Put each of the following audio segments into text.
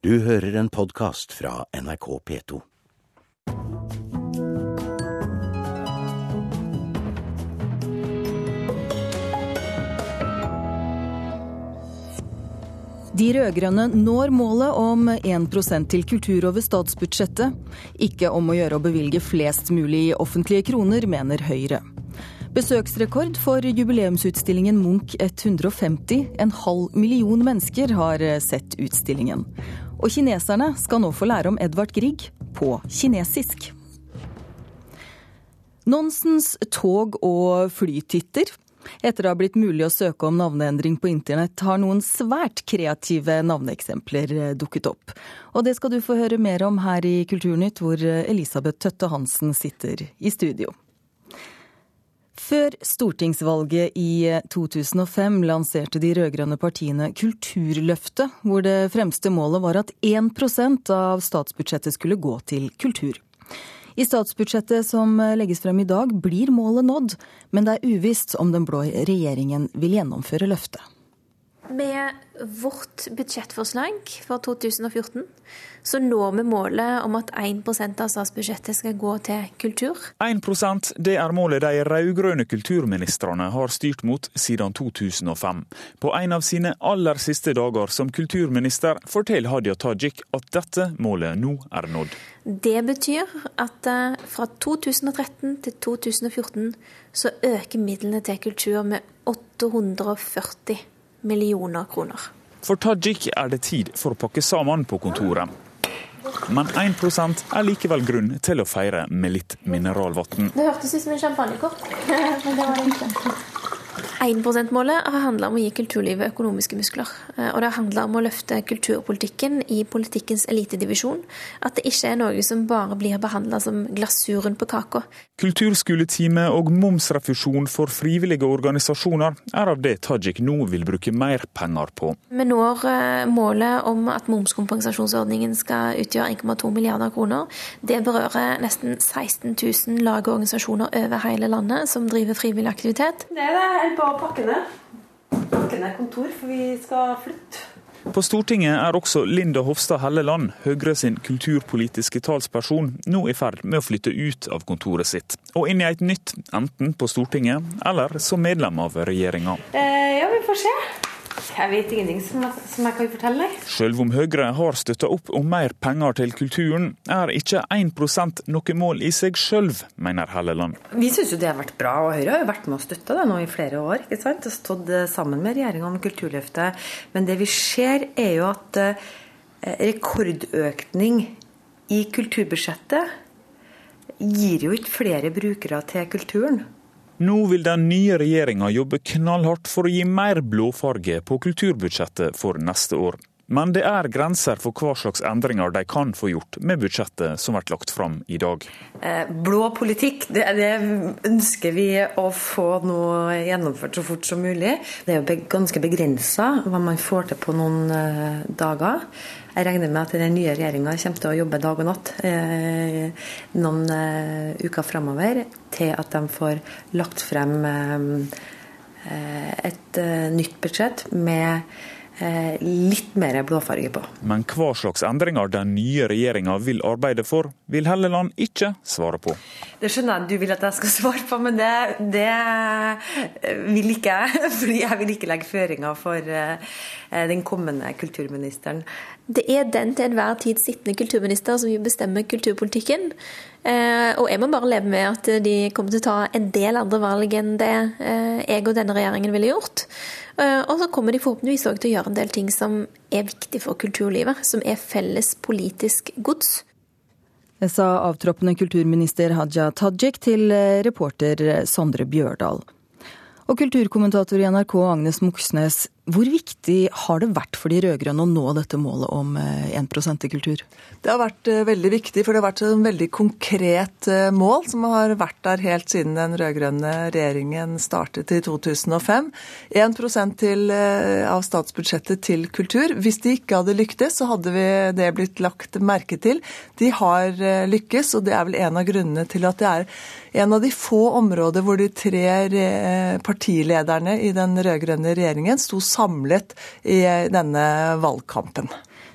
Du hører en podkast fra NRK P2. De rød-grønne når målet om 1% til kultur over statsbudsjettet. Ikke om å gjøre å bevilge flest mulig offentlige kroner, mener Høyre. Besøksrekord for jubileumsutstillingen Munch 150. En halv million mennesker har sett utstillingen. Og kineserne skal nå få lære om Edvard Grieg på kinesisk. Nonsens tog- og flytitter etter det har blitt mulig å søke om navneendring på internett, har noen svært kreative navneeksempler eh, dukket opp. Og det skal du få høre mer om her i Kulturnytt, hvor eh, Elisabeth Tøtte Hansen sitter i studio. Før stortingsvalget i 2005 eh, lanserte de rød-grønne partiene Kulturløftet, hvor det fremste målet var at 1% av statsbudsjettet skulle gå til kultur. I statsbudsjettet som legges frem i dag, blir målet nådd, men det er uvisst om den blå regjeringen vil gjennomføre løftet. Med vårt budsjettforslag for 2014 så når vi målet om at 1% av statsbudsjettet skal gå til kultur. 1% det er målet de rød-grønne kulturministrene har styrt mot siden 2005. På en av sine aller siste dager som kulturminister forteller Hadia Tajik at dette målet nå er nådd. Det betyr at eh, fra 2013 til 2014 så øker midlene til kultur med 840 millioner kroner. For Tajik er det tid for å pakke sammen på kontoret. Men 1 er likevel grunn til å feire med litt mineralvann. Det hørtes ut som en champagnekort, men det var det ikke. 1 %-målet har handla om å gi kulturlivet økonomiske muskler. Eh, og det handler om å løfte kulturpolitikken i politikkens elitedivisjon. At det ikke er noe som bare blir behandla som glasuren på kaka. Kulturskoletime og momsrefusjon for frivillige organisasjoner er av det Tajik nå vil bruke mer penger på. Vi når eh, målet om at momskompensasjonsordningen skal utgjøre 1,2 milliarder kroner. Det berører nesten 16 000 lag og organisasjoner over hele landet som driver frivillig aktivitet. Det er det pakke ned. Pakke ned kontor, for vi skal flytte. På Stortinget er også Linda Hofstad Helleland, Høyre sin kulturpolitiske talsperson, nå i ferd med å flytte ut av kontoret sitt, og inn i et nytt, enten på Stortinget eller som medlem av regjeringa. Eh, ja, vi får se. Jeg vet ingenting som jeg, som jeg kan fortelle deg. Selv om Høyre har støtta opp om mer penger til kulturen, er ikke 1% noe mål i seg sjøl, mener Helleland. Vi syns jo det har vært bra, og Høyre har jo vært med og støtta det nå i flere år. ikke sant? Og stått eh, sammen med regjeringa om Kulturløftet. Men det vi ser, er jo at eh, rekordøkning i kulturbudsjettet gir jo ikke flere brukere til kulturen. Nå vil den nye regjeringa jobbe knallhardt for å gi mer blåfarge på kulturbudsjettet for neste år. Men det er grenser for hva slags endringer de kan få gjort med budsjettet som blir lagt fram i dag. Eh, blå politikk, det, det, ønsker vi å få nå gjennomført så fort som mulig. Det er jo ganske begrensa hva man får til på noen eh, dager. Jeg regner med at den nye regjeringa kommer til å jobbe dag og natt eh, noen uker framover til at de får lagt frem et nytt budsjett med litt mer blåfarge på. Men hva slags endringer den nye regjeringa vil arbeide for, vil Helleland ikke svare på. Det skjønner jeg du vil at jeg skal svare på, men det, det vil ikke jeg. Fordi jeg vil ikke legge føringer for eh, den kommende kulturministeren. Det er den til enhver tid sittende kulturminister som vil bestemme kulturpolitikken. Eh, og jeg må bare leve med at de kommer til å ta en del andre valg enn det jeg og denne regjeringen ville gjort. Eh, og så kommer de forhåpentligvis òg til å gjøre en del ting som er viktig for kulturlivet, som er felles politisk gods. Det sa avtroppende kulturminister Haja Tajik til eh, reporter Sondre Bjørdal. Og kulturkommentator i NRK Agnes Moxnes, hvor viktig har det vært for de rød-grønne å nå dette målet om 1 eh, til kultur? Det har vært eh, veldig viktig, for det har vært et veldig konkret eh, mål som har vært der helt siden den rød-grønne regjeringen startet i 2005. 1% til, av statsbudsjettet til kultur. Hvis de ikke hadde lyktes, så hadde det blitt lagt merke til. De har lykkes, og det er vel en av grunnene til at det er en av de få områder hvor de tre partilederne i den rød-grønne regjeringen sto samlet i denne valgkampen.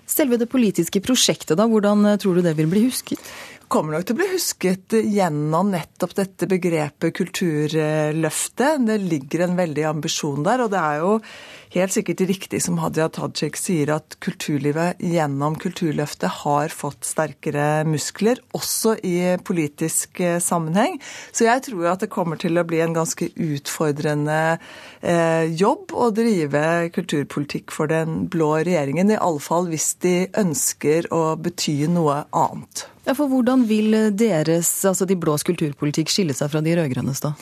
Selve det politiske prosjektet, da, hvordan tror du det vil bli husket? kommer nok til å bli husket gjennom nettopp dette begrepet kulturløftet. Det ligger en veldig ambisjon der, og det er jo helt sikkert riktig som Hadia Tajik sier, at kulturlivet gjennom Kulturløftet har fått sterkere muskler, også i politisk eh, sammenheng. Så jeg tror at det kommer til å bli en ganske utfordrende eh, jobb å drive kulturpolitikk for den blå regjeringen. I alle fall hvis de ønsker å bety noe annet. Ja, for Hvordan vil deres, altså de blås kulturpolitikk skille seg fra de rød-grønnes, da?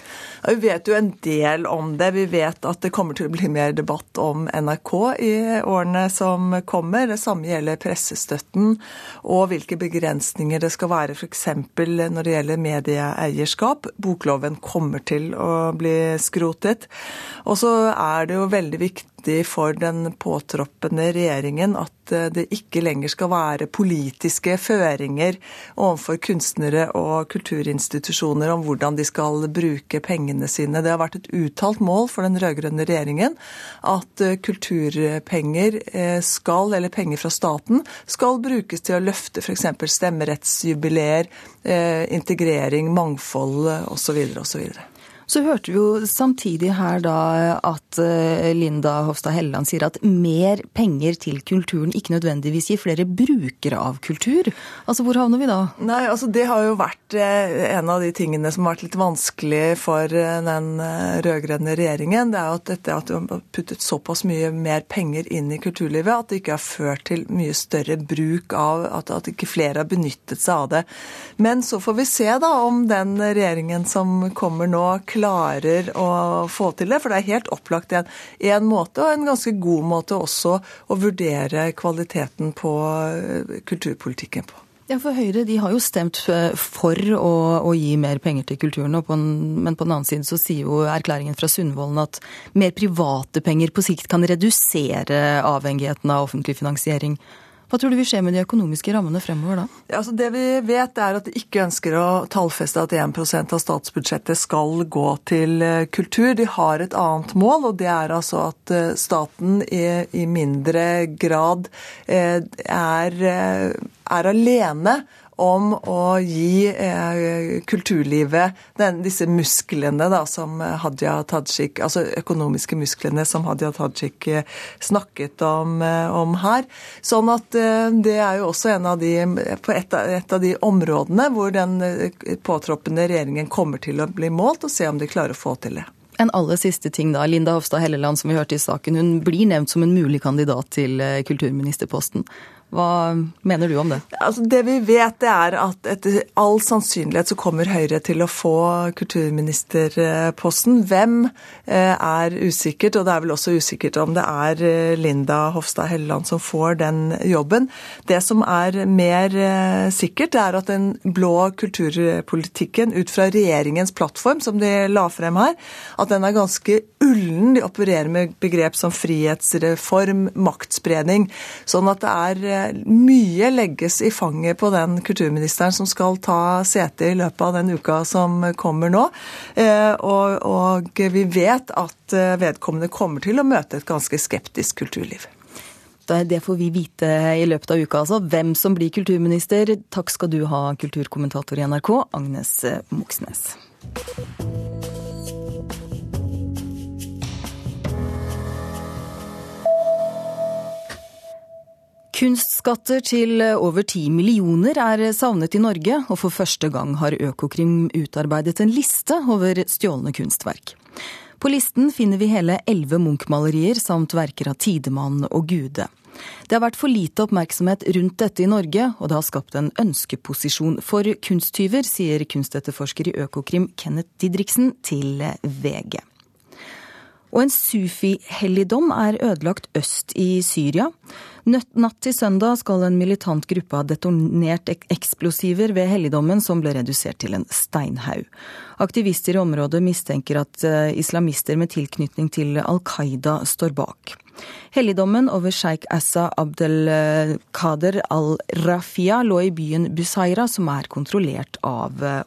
Vi vet jo en del om det. Vi vet at det kommer til å bli mer debatt om NRK i årene som kommer. Det samme gjelder pressestøtten og hvilke begrensninger det skal være f.eks. når det gjelder medieeierskap. Bokloven kommer til å bli skrotet. Og så er det jo veldig viktig for den påtroppende regjeringen at eh, det ikke lenger skal være politiske føringer overfor kunstnere og kulturinstitusjoner om hvordan de skal bruke pengene sine. Det har vært et uttalt mål for den rød-grønne regjeringen at eh, kulturpenger eh, skal, eller penger fra staten, skal brukes til å løfte f.eks. stemmerettsjubileer, integrering, mangfold osv. osv. Så hørte vi jo samtidig her da at eh, Linda Hofstad Helleland sier at mer penger til kulturen ikke nødvendigvis gir flere brukere av kultur. Altså hvor havner vi da? Nei, altså Det har jo vært eh, en av de tingene som har vært litt vanskelig for eh, den rød-grønne regjeringen. Det er jo at dette at du har puttet såpass mye mer penger inn i kulturlivet at det ikke har ført til mye større bruk av At, at ikke flere har benyttet seg av det. Men så får vi se da om den regjeringen som kommer nå, klarer å få til det. For det er helt opplagt en, en måte, og en ganske god måte også, å vurdere kvaliteten på eh, kulturpolitikken på. Ja, for Høyre de har jo stemt eh, for å, å gi mer penger til kulturen, på en, men på den annen side så sier jo erklæringen fra Sundvolden at mer private penger på sikt kan redusere avhengigheten av offentlig finansiering. Hva tror du vil skje med de økonomiske rammene fremover da? Altså det vi vet er at de ikke ønsker å tallfeste at 1% av statsbudsjettet skal gå til eh, kultur. De har et annet mål, og det er altså at eh, staten i, mindre grad eh, er, er alene om å gi eh, kulturlivet den, disse musklene da, som Hadia Tajik, altså økonomiske musklene som Hadia Tajik eh, snakket om, eh, om, her. Sånn at eh, det er jo også en av de, på et, et av de områdene hvor den eh, påtroppende regjeringen kommer til å bli målt, og se om de klarer å få til det. En aller siste ting da. Linda Hofstad Helleland, som vi hørte i saken, hun blir nevnt som en mulig kandidat til kulturministerposten. Hva mener du om det? Altså, det vi vet, det er at etter all sannsynlighet så kommer Høyre til å få kulturministerposten. Hvem eh, er usikkert, og det er vel også usikkert om det er eh, Linda Hofstad Helleland som får den jobben. Det som er mer sikkert, sikkert, er at den blå kulturpolitikken ut fra regjeringens plattform, som de la frem her, at den er ganske ullen. De opererer med begrep som frihetsreform, maktspredning. Sånn at det er mye legges i fanget på den kulturministeren som skal ta sete i løpet av den uka som kommer nå. Eh, og, og vi vet at eh, vedkommende kommer til å møte et ganske skeptisk kulturliv. Det får vi vite i løpet av uka, altså. Hvem som blir kulturminister. Takk skal du ha, kulturkommentator i NRK, Agnes Moxnes. Kunstskatter til over ti millioner er savnet i Norge, og for første gang har Økokrim utarbeidet en liste over stjålne kunstverk. På listen finner vi hele elleve Munch-malerier samt verker av Tidemann og Gude. Det har vært for lite oppmerksomhet rundt dette i Norge, og det har skapt en ønskeposisjon for kunsttyver, sier kunstetterforsker i Økokrim Kenneth Didriksen til VG. Og en sufi-helligdom er ødelagt øst i Syria. Natt til søndag skal en militant gruppe ha detonert eksplosiver ved helligdommen, som ble redusert til en steinhaug. Aktivister i området mistenker at eh, islamister med tilknytning til Al Qaida står bak. Helligdommen over sjeik Assa Abdelkader al-Rafia lå i byen Busaira, som er kontrollert av eh,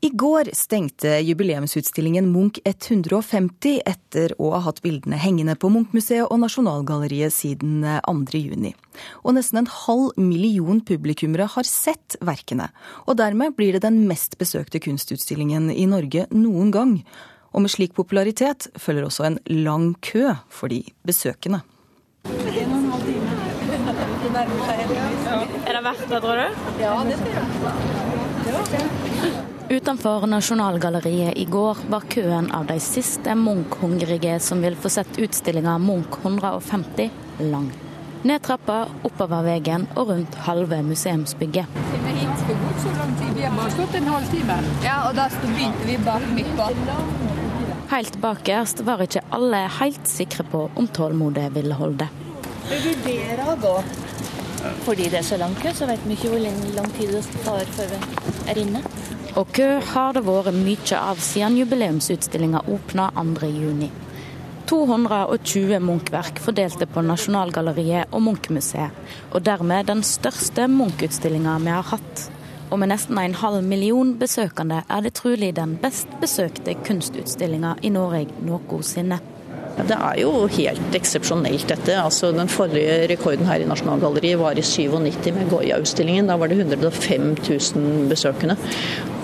opprørerne. går stengte jubileumsutstillingen Munch 150 etter å ha hatt bildene hengende på Munch-museet og Nasjonalgalleriet siden 2.6. Og nesten en halv million publikummere har sett verkene. Og dermed blir det den mest besøkte kunstutstillingen i Norge noen gang. Og med slik popularitet følger også en lang kø for de besøkende. Er det verdt det, tror du? Ja, det tror jeg. Utenfor Nasjonalgalleriet i går var køen av de siste Munch-hungrige som vil få sett utstillinga Munch 150 lang. Ned trappa, oppover veien og rundt halve museumsbygget. Vi har bare stått en halvtime. Ja, og da begynte vi bak midt på. Helt bakerst var ikke alle helt sikre på om tålmodet ville holde. Vi vurderer å gå. Fordi det er så lang kø, så vet vi ikke hvor lang tid det tar før vi er inne. Og kø har det vært mye av siden jubileumsutstillinga åpna 2.6. 220 Munch-verk fordelte på Nasjonalgalleriet og Munch-museet, og dermed den største Munch-utstillinga vi har hatt. Og med nesten en halv million besøkende er det trolig den best besøkte kunstutstillinga i Norge noensinne. Det er jo helt eksepsjonelt dette. Altså, den forrige rekorden her i Nasjonalgalleriet var i 97 med Goya-utstillingen. Da var det 105 000 besøkende.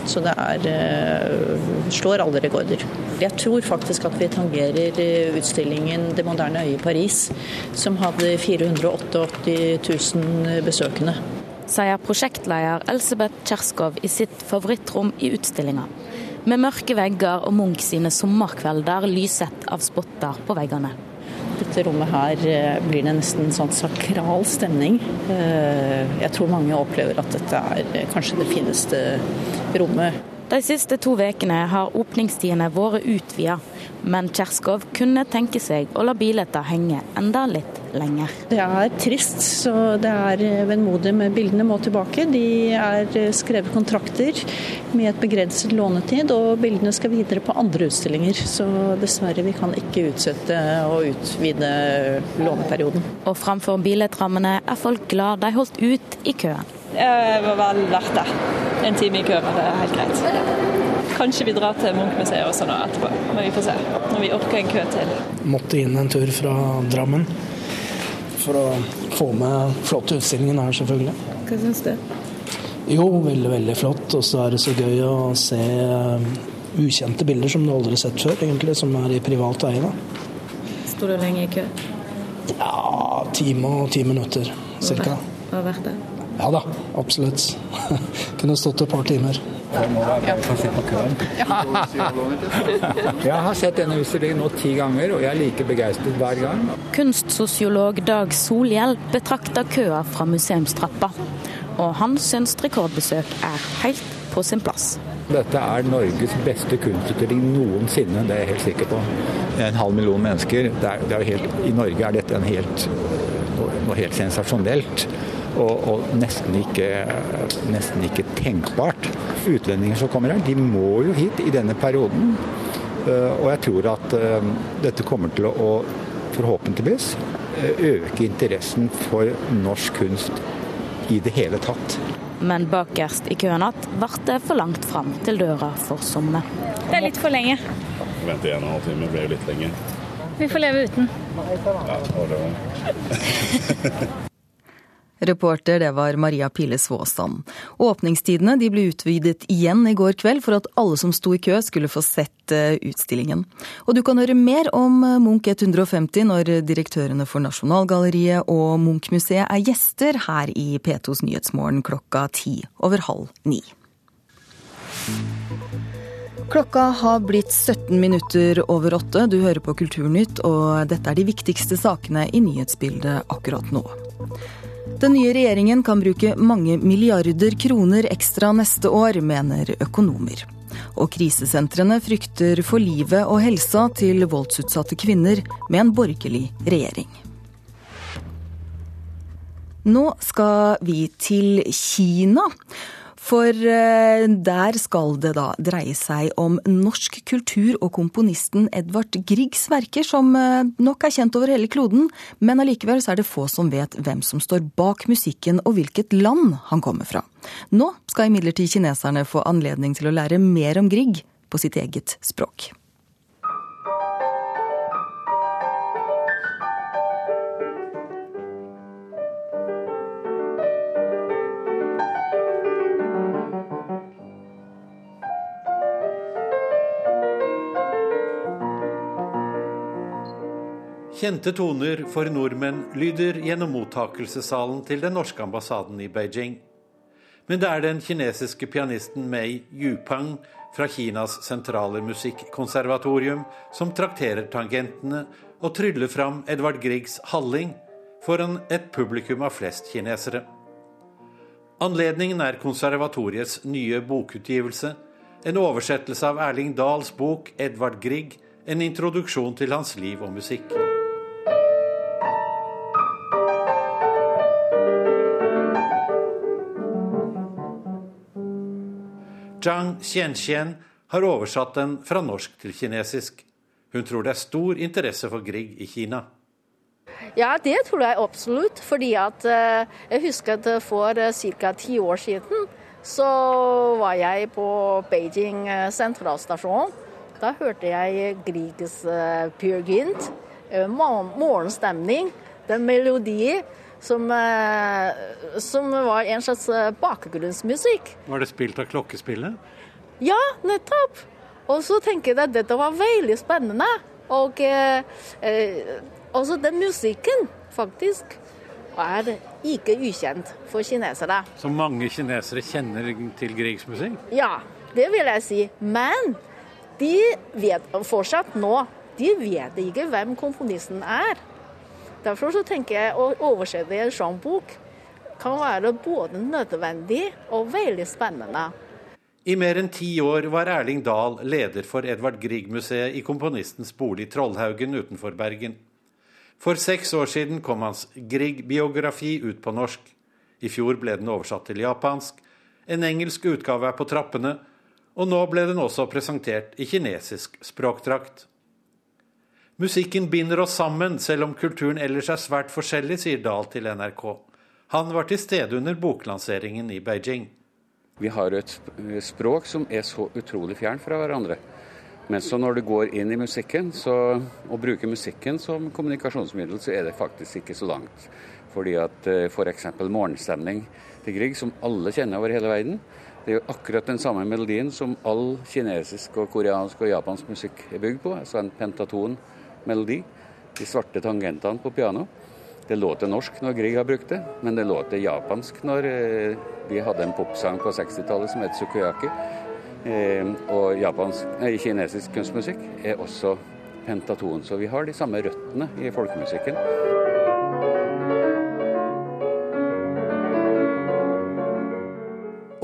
Så det er, eh, slår alle rekorder. Jeg tror faktisk at vi tangerer eh, utstillingen 'Det moderne øyet' Paris, som hadde 488 000 besøkende. Sier prosjektleder Elsebeth Kjerskov i sitt favorittrom i utstillinga. Med mørke vegger og Munch sine sommerkvelder lyset av spotter på veggene. Dette rommet her eh, blir det nesten sånn sakral stemning. Jeg tror mange opplever at dette er kanskje det fineste rommet. De siste to ukene har åpningstidene vært utvida, men Kjerskov kunne tenke seg å la billetter henge enda litt lenger. Det er trist, så det er vemodig med bildene må tilbake. De er skrevet kontrakter med et begrenset lånetid, og bildene skal videre på andre utstillinger. Så dessverre, vi kan ikke utsette og utvide låneperioden. Og framfor billettrammene er folk glad de holdt ut i køen. Det var vel verdt det. En time i kø var det helt greit. Kanskje vi drar til Munch-museet også nå etterpå, men vi får se. Når vi orker en kø til. Måtte inn en tur fra Drammen for å få med flotte utstillingen her, selvfølgelig. Hva syns du? Jo, veldig, veldig flott. Og så er det så gøy å se eh, ukjente bilder som du aldri har sett før, egentlig, som er i privat eie. Sto du lenge i kø? Ja, time og ti minutter ca. Var verdt det? Ja da, absolutt. Kunne stått et par timer. Jeg har sett denne utstillingen nå ti ganger, og jeg er like begeistret hver gang. Kunstsosiolog Dag Solhjell betrakter køa fra museumstrappa, og han syns rekordbesøk er helt på sin plass. Dette er Norges beste kunstutstilling noensinne, det er jeg helt sikker på. En halv million mennesker. Det er, det er helt, I Norge er dette helt, noe, noe helt sensasjonelt og, og nesten, ikke, nesten, ikke, tenkbart. Utlendinger som kommer her, de må jo hit i denne perioden. Eh, og jeg tror at eh, dette kommer til å, forhåpentligvis, eh, øke interessen for norsk kunst i det hele tatt. Men bakerst i køen igjen ble det for langt fram til døra for somme. Det er litt for lenge. Vente en og en halv time blir litt lenge. Vi får leve uten. Ja, det var Reporter det var Maria Pile Svåsand. Åpningstidene de ble utvidet igjen i går kveld for at alle som sto i kø skulle få sett eh, utstillingen. Og du kan høre mer om eh, Munch 150 når direktørene for Nasjonalgalleriet og Munch-museet er gjester her i P2s Nyhetsmorgen klokka ti over halv ni. Klokka har blitt 17 minutter over åtte. Du hører på Kulturnytt, og dette er de viktigste sakene i nyhetsbildet akkurat nå. Den nye regjeringen kan bruke mange milliarder kroner ekstra neste år, mener økonomer. Og krisesentrene frykter for livet og helsa til voldsutsatte kvinner med en borgerlig regjering. Nå skal vi til Kina. For eh, der skal det da dreie seg om norsk kultur og komponisten Edvard Griegs verker, som eh, nok er kjent over hele kloden, men allikevel så er det få som vet hvem som står bak musikken og hvilket land han kommer fra. Nå skal imidlertid kineserne få anledning til å lære mer om Grieg på sitt eget språk. Kjente toner for nordmenn lyder gjennom mottakelsessalen til den norske ambassaden i Beijing. Men det er den kinesiske pianisten Mei Yupang fra Kinas sentrale musikkonservatorium som trakterer tangentene og tryller fram Edvard Griegs 'Halling' foran et publikum av flest kinesere. Anledningen er konservatoriets nye bokutgivelse, en oversettelse av Erling Dahls bok 'Edvard Grieg', en introduksjon til hans liv og musikk. Zhang Xianxian har oversatt den fra norsk til kinesisk. Hun tror det er stor interesse for Grieg i Kina. Ja, det tror jeg absolutt. Fordi at eh, jeg husker at for eh, ca. ti år siden så var jeg på Beijing eh, sentralstasjon. Da hørte jeg Griegs Peer Gynt, morgenstemning, den melodien som, eh, som var en slags eh, bakgrunnsmusikk. Var det spilt av klokkespillet? Ja, nettopp. Og så tenker jeg at dette var veldig spennende. Og eh, eh, også den musikken, faktisk, er ikke ukjent for kinesere. Så mange kinesere kjenner til Griegs musikk? Ja, det vil jeg si. Men de vet fortsatt nå de vet ikke hvem komponisten er. Derfor så tenker jeg å oversette en sånn bok kan være både nødvendig og veldig spennende. I mer enn ti år var Erling Dahl leder for Edvard Grieg-museet i komponistens bolig Trollhaugen utenfor Bergen. For seks år siden kom hans Grieg-biografi ut på norsk. I fjor ble den oversatt til japansk. En engelsk utgave er på trappene, og nå ble den også presentert i kinesisk språkdrakt. Musikken binder oss sammen, selv om kulturen ellers er svært forskjellig, sier Dahl til NRK. Han var til stede under boklanseringen i Beijing. Vi har et språk som er så utrolig fjern fra hverandre. Men så når du går inn i musikken så, og bruker musikken som kommunikasjonsmiddel, så er det faktisk ikke så langt. Fordi at f.eks. For morgenstemning til Grieg, som alle kjenner over hele verden, det er jo akkurat den samme melodien som all kinesisk og koreansk og japansk musikk er bygd på. Altså en pentaton melodi. De svarte tangentene på piano. Det låter norsk når Grieg har brukt det, men det låter japansk når eh, vi hadde en popsang på 60-tallet som het Sukuyaki. Eh, og japansk, nei, kinesisk kunstmusikk er også pentaton. Så vi har de samme røttene i folkemusikken.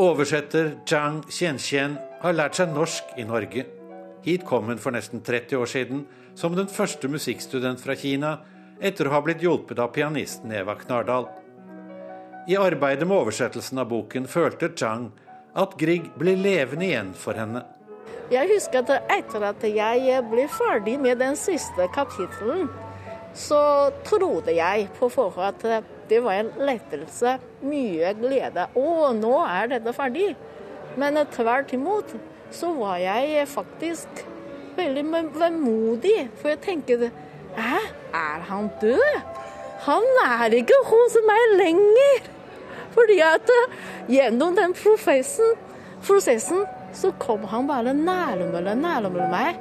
Oversetter Zhang Qianqian har lært seg norsk i Norge. Hit kom hun for nesten 30 år siden som den første musikkstudent fra Kina, etter å ha blitt hjulpet av pianisten Eva Knardal. I arbeidet med oversettelsen av boken følte Chang at Grieg ble levende igjen for henne. Jeg husker at etter at jeg ble ferdig med den siste kapittelen, så trodde jeg på forhånd at det var en lettelse, mye glede. Å, nå er dette ferdig. Men tvert imot så var jeg faktisk veldig vemodig. For jeg tenkte Hæ, er han død? Han er ikke hos meg lenger! Fordi at eh, gjennom den prosessen, prosessen så kom han bare nærmere, nærmere meg.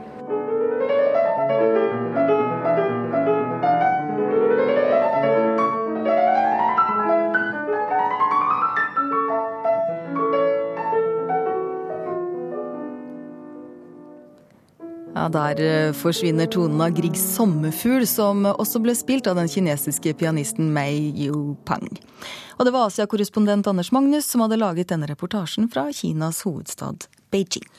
Ja, Der eh, forsvinner tonen av Griegs 'Sommerfugl', som også ble spilt av den kinesiske pianisten Mei Yu Pang. Og det var Asia-korrespondent Anders Magnus som hadde laget denne reportasjen fra Kinas hovedstad Beijing.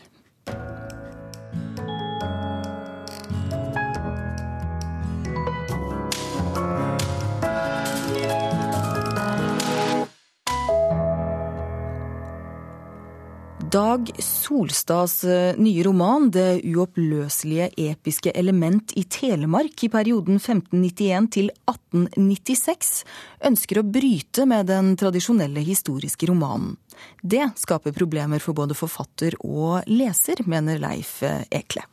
Dag Solstads eh, nye roman 'Det uoppløselige episke element i Telemark' i perioden 1591 til 1896 ønsker å bryte med den tradisjonelle historiske romanen. Det skaper problemer for både forfatter og leser, mener Leif eh, Ekle.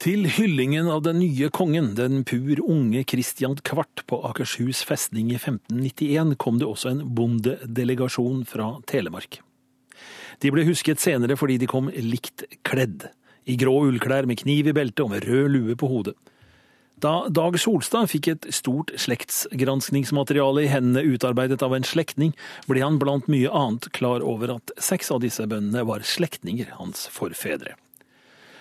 Til hyllingen av den nye kongen, den pur unge Christian Kvart på Akershus festning i 1591, kom det også en bondedelegasjon fra Telemark. De ble husket senere fordi de kom likt kledd, i grå ullklær med kniv i beltet og med rød lue på hodet. Da Dag Solstad fikk et stort slektsgranskningsmateriale i hendene utarbeidet av en slektning, ble han blant mye annet klar over at seks av disse bøndene var slektninger hans forfedre.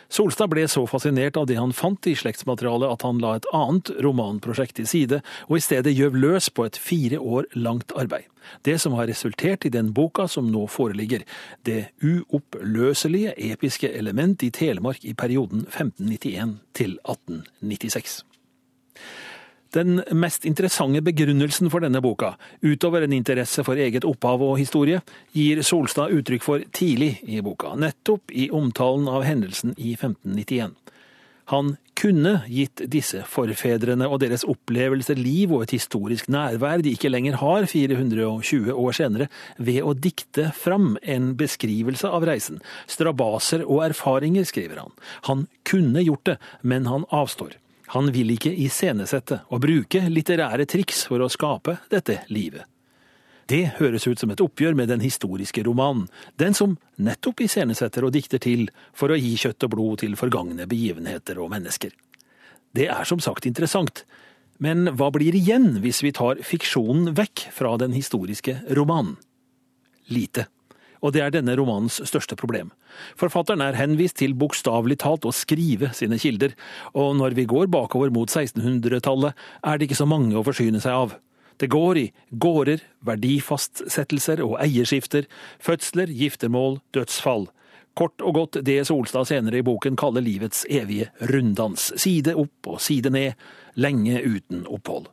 Solstad ble så fascinert av det han fant i slektsmaterialet at han la et annet romanprosjekt til side, og i stedet gjøv løs på et fire år langt arbeid. Det som har resultert i den boka som nå foreligger, Det uoppløselige episke element i Telemark i perioden 1591 til 1896. Den mest interessante begrunnelsen for denne boka, utover en interesse for eget opphav og historie, gir Solstad uttrykk for tidlig i boka, nettopp i omtalen av hendelsen i 1591. Han kunne gitt disse forfedrene og deres opplevelser liv og et historisk nærvær de ikke lenger har 420 år senere, ved å dikte fram en beskrivelse av reisen. Strabaser og erfaringer, skriver han. Han kunne gjort det, men han avstår. Han vil ikke iscenesette og bruke litterære triks for å skape dette livet. Det høres ut som et oppgjør med den historiske romanen, den som nettopp iscenesetter og dikter til for å gi kjøtt og blod til forgangne begivenheter og mennesker. Det er som sagt interessant, men hva blir igjen hvis vi tar fiksjonen vekk fra den historiske romanen? Lite og det er denne romanens største problem. Forfatteren er henvist til bokstavelig talt å skrive sine kilder, og når vi går bakover mot 1600-tallet, er det ikke så mange å forsyne seg av. Det går i gårder, verdifastsettelser og eierskifter, fødsler, giftermål, dødsfall. Kort og godt det Solstad senere i boken kaller livets evige runddans, side opp og side ned, lenge uten opphold.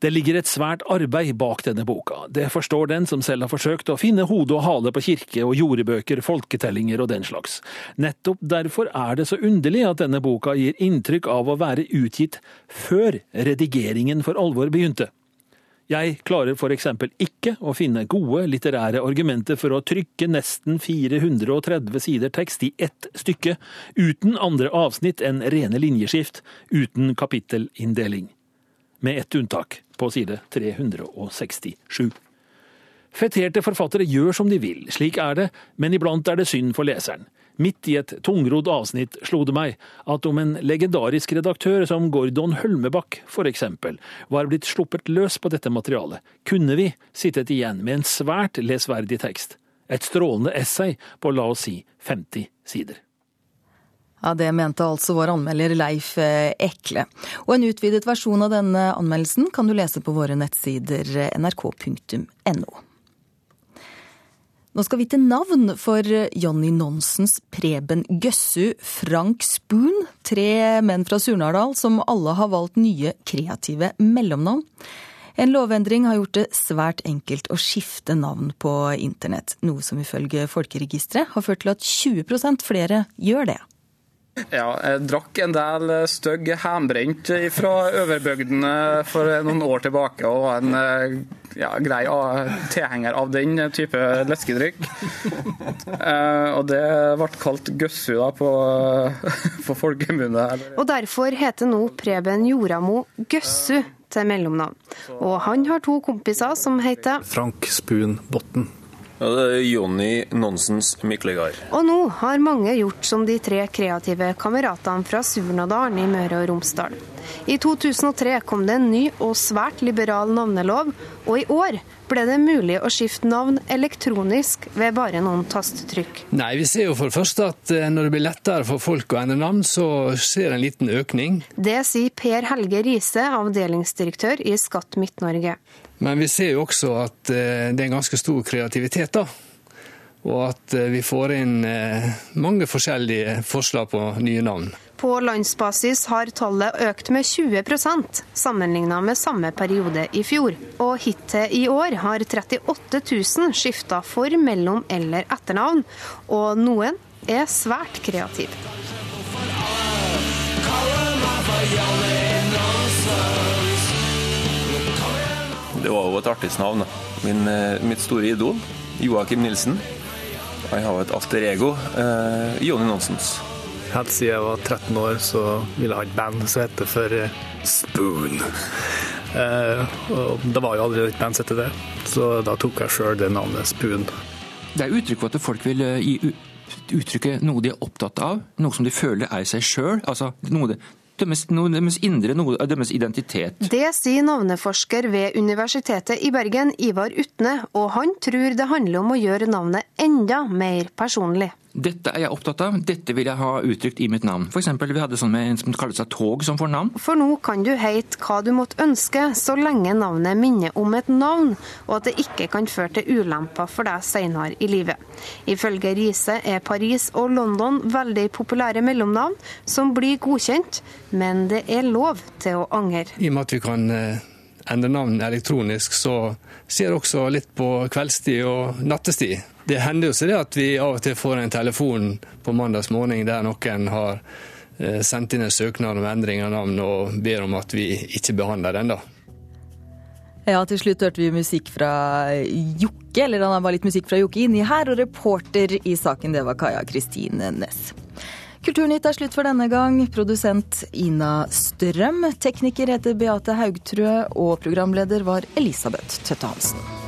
Det ligger et svært arbeid bak denne boka, det forstår den som selv har forsøkt å finne hode og hale på kirke og jordebøker, folketellinger og den slags. Nettopp derfor er det så underlig at denne boka gir inntrykk av å være utgitt før redigeringen for alvor begynte. Jeg klarer for eksempel ikke å finne gode litterære argumenter for å trykke nesten 430 sider tekst i ett stykke, uten andre avsnitt enn rene linjeskift, uten kapittelinndeling med ett unntak, på side 367. Feterte forfattere gjør som de vil, slik er det, men iblant er det synd for leseren. Midt i et tungrodd avsnitt slo det meg at om en legendarisk redaktør som Gordon Hølmebakk for eksempel var blitt sluppet løs på dette materialet, kunne vi sittet igjen med en svært lesverdig tekst. Et strålende essay på la oss si 50 sider. Ja, Det mente altså vår anmelder Leif eh, Ekle. Og en utvidet versjon av denne anmeldelsen kan du lese på våre nettsider eh, nrk.no. Nå skal vi til navn for Jonny Nonsens Preben Gøssu Frank Spoon. Tre menn fra Surnadal som alle har valgt nye kreative mellomnavn. En lovendring har gjort det svært enkelt å skifte navn på internett, noe som ifølge Folkeregisteret har ført til at 20% flere gjør det. Ja, jeg drakk en del stygg hjemmebrent fra overbygdene for noen år tilbake, og var en eh, ja, grei tilhenger av den type leskedrikk. Eh, og det ble kalt gøssu da på, på folkemunne. Og derfor heter nå Preben Joramo Gøssu til mellomnavn. Og han har to kompiser som heter Frank Spun Botten. Ja, det er Jonny Nonsens Miklegard. Og nå har mange gjort som de tre kreative kameratene fra Surnadalen i Møre og Romsdal. I 2003 kom det en ny og svært liberal navnelov, og i år ble det mulig å skifte navn elektronisk ved bare noen tastetrykk. Nei, Vi ser jo for det første at eh, når det blir lettere for folk å endre navn, så skjer en liten økning. Det sier Per Helge Riise, avdelingsdirektør i Skatt Midt-Norge. Men vi ser jo også at eh, det er ganske stor kreativitet, da. og at eh, vi får inn eh, mange forskjellige forslag på nye navn. På landsbasis har tallet økt med 20% sammenligna med samme periode i fjor. Og hittil i år har 38 000 skifta for-, mellom- eller etternavn, og noen er svært kreative. Det var jo et artistnavn. Min, eh, mitt store idol, Joakim Nilsen. Jeg har et alter ego, eh, Jonny Nonsens. Helt siden jeg var 13 år, så ville jeg ha et band som heter for eh, Spoon. Eh, og det var jo aldri et band som het det, så da tok jeg sjøl det navnet Spoon. Det er uttrykk for at folk vil eh, gi uttrykke noe de er opptatt av, noe som de føler er seg sjøl. Altså noe deres, deres indre, deres identitet. Det sier navneforsker ved Universitetet i Bergen, Ivar Utne, og han tror det handler om å gjøre navnet enda mer personlig. Dette er jeg opptatt av, dette vil jeg ha uttrykt i mitt navn. For eksempel, vi hadde sånn med en som kalte seg Tog som fornavn. For nå kan du heite hva du måtte ønske, så lenge navnet minner om et navn, og at det ikke kan føre til ulemper for deg senere i livet. Ifølge Riise er Paris og London veldig populære mellomnavn som blir godkjent, men det er lov til å angre. I og med at vi kan eh, endre navn elektronisk, så ser jeg også litt på kveldstid og nattestid. Det hender jo seg det at vi av og til får en telefon på mandags morgen der noen har eh, sendt inn en søknad om endring av navn og ber om at vi ikke behandler den, da. Ja, til slutt hørte vi musikk fra Jokke, eller han var litt musikk fra Jokke inni her, og reporter i saken det var Kaja Kristine Næss. Kulturnytt er slutt for denne gang. Produsent Ina Strøm. Tekniker heter Beate Haugtrø, og programleder var Elisabeth Tøtte Hansen.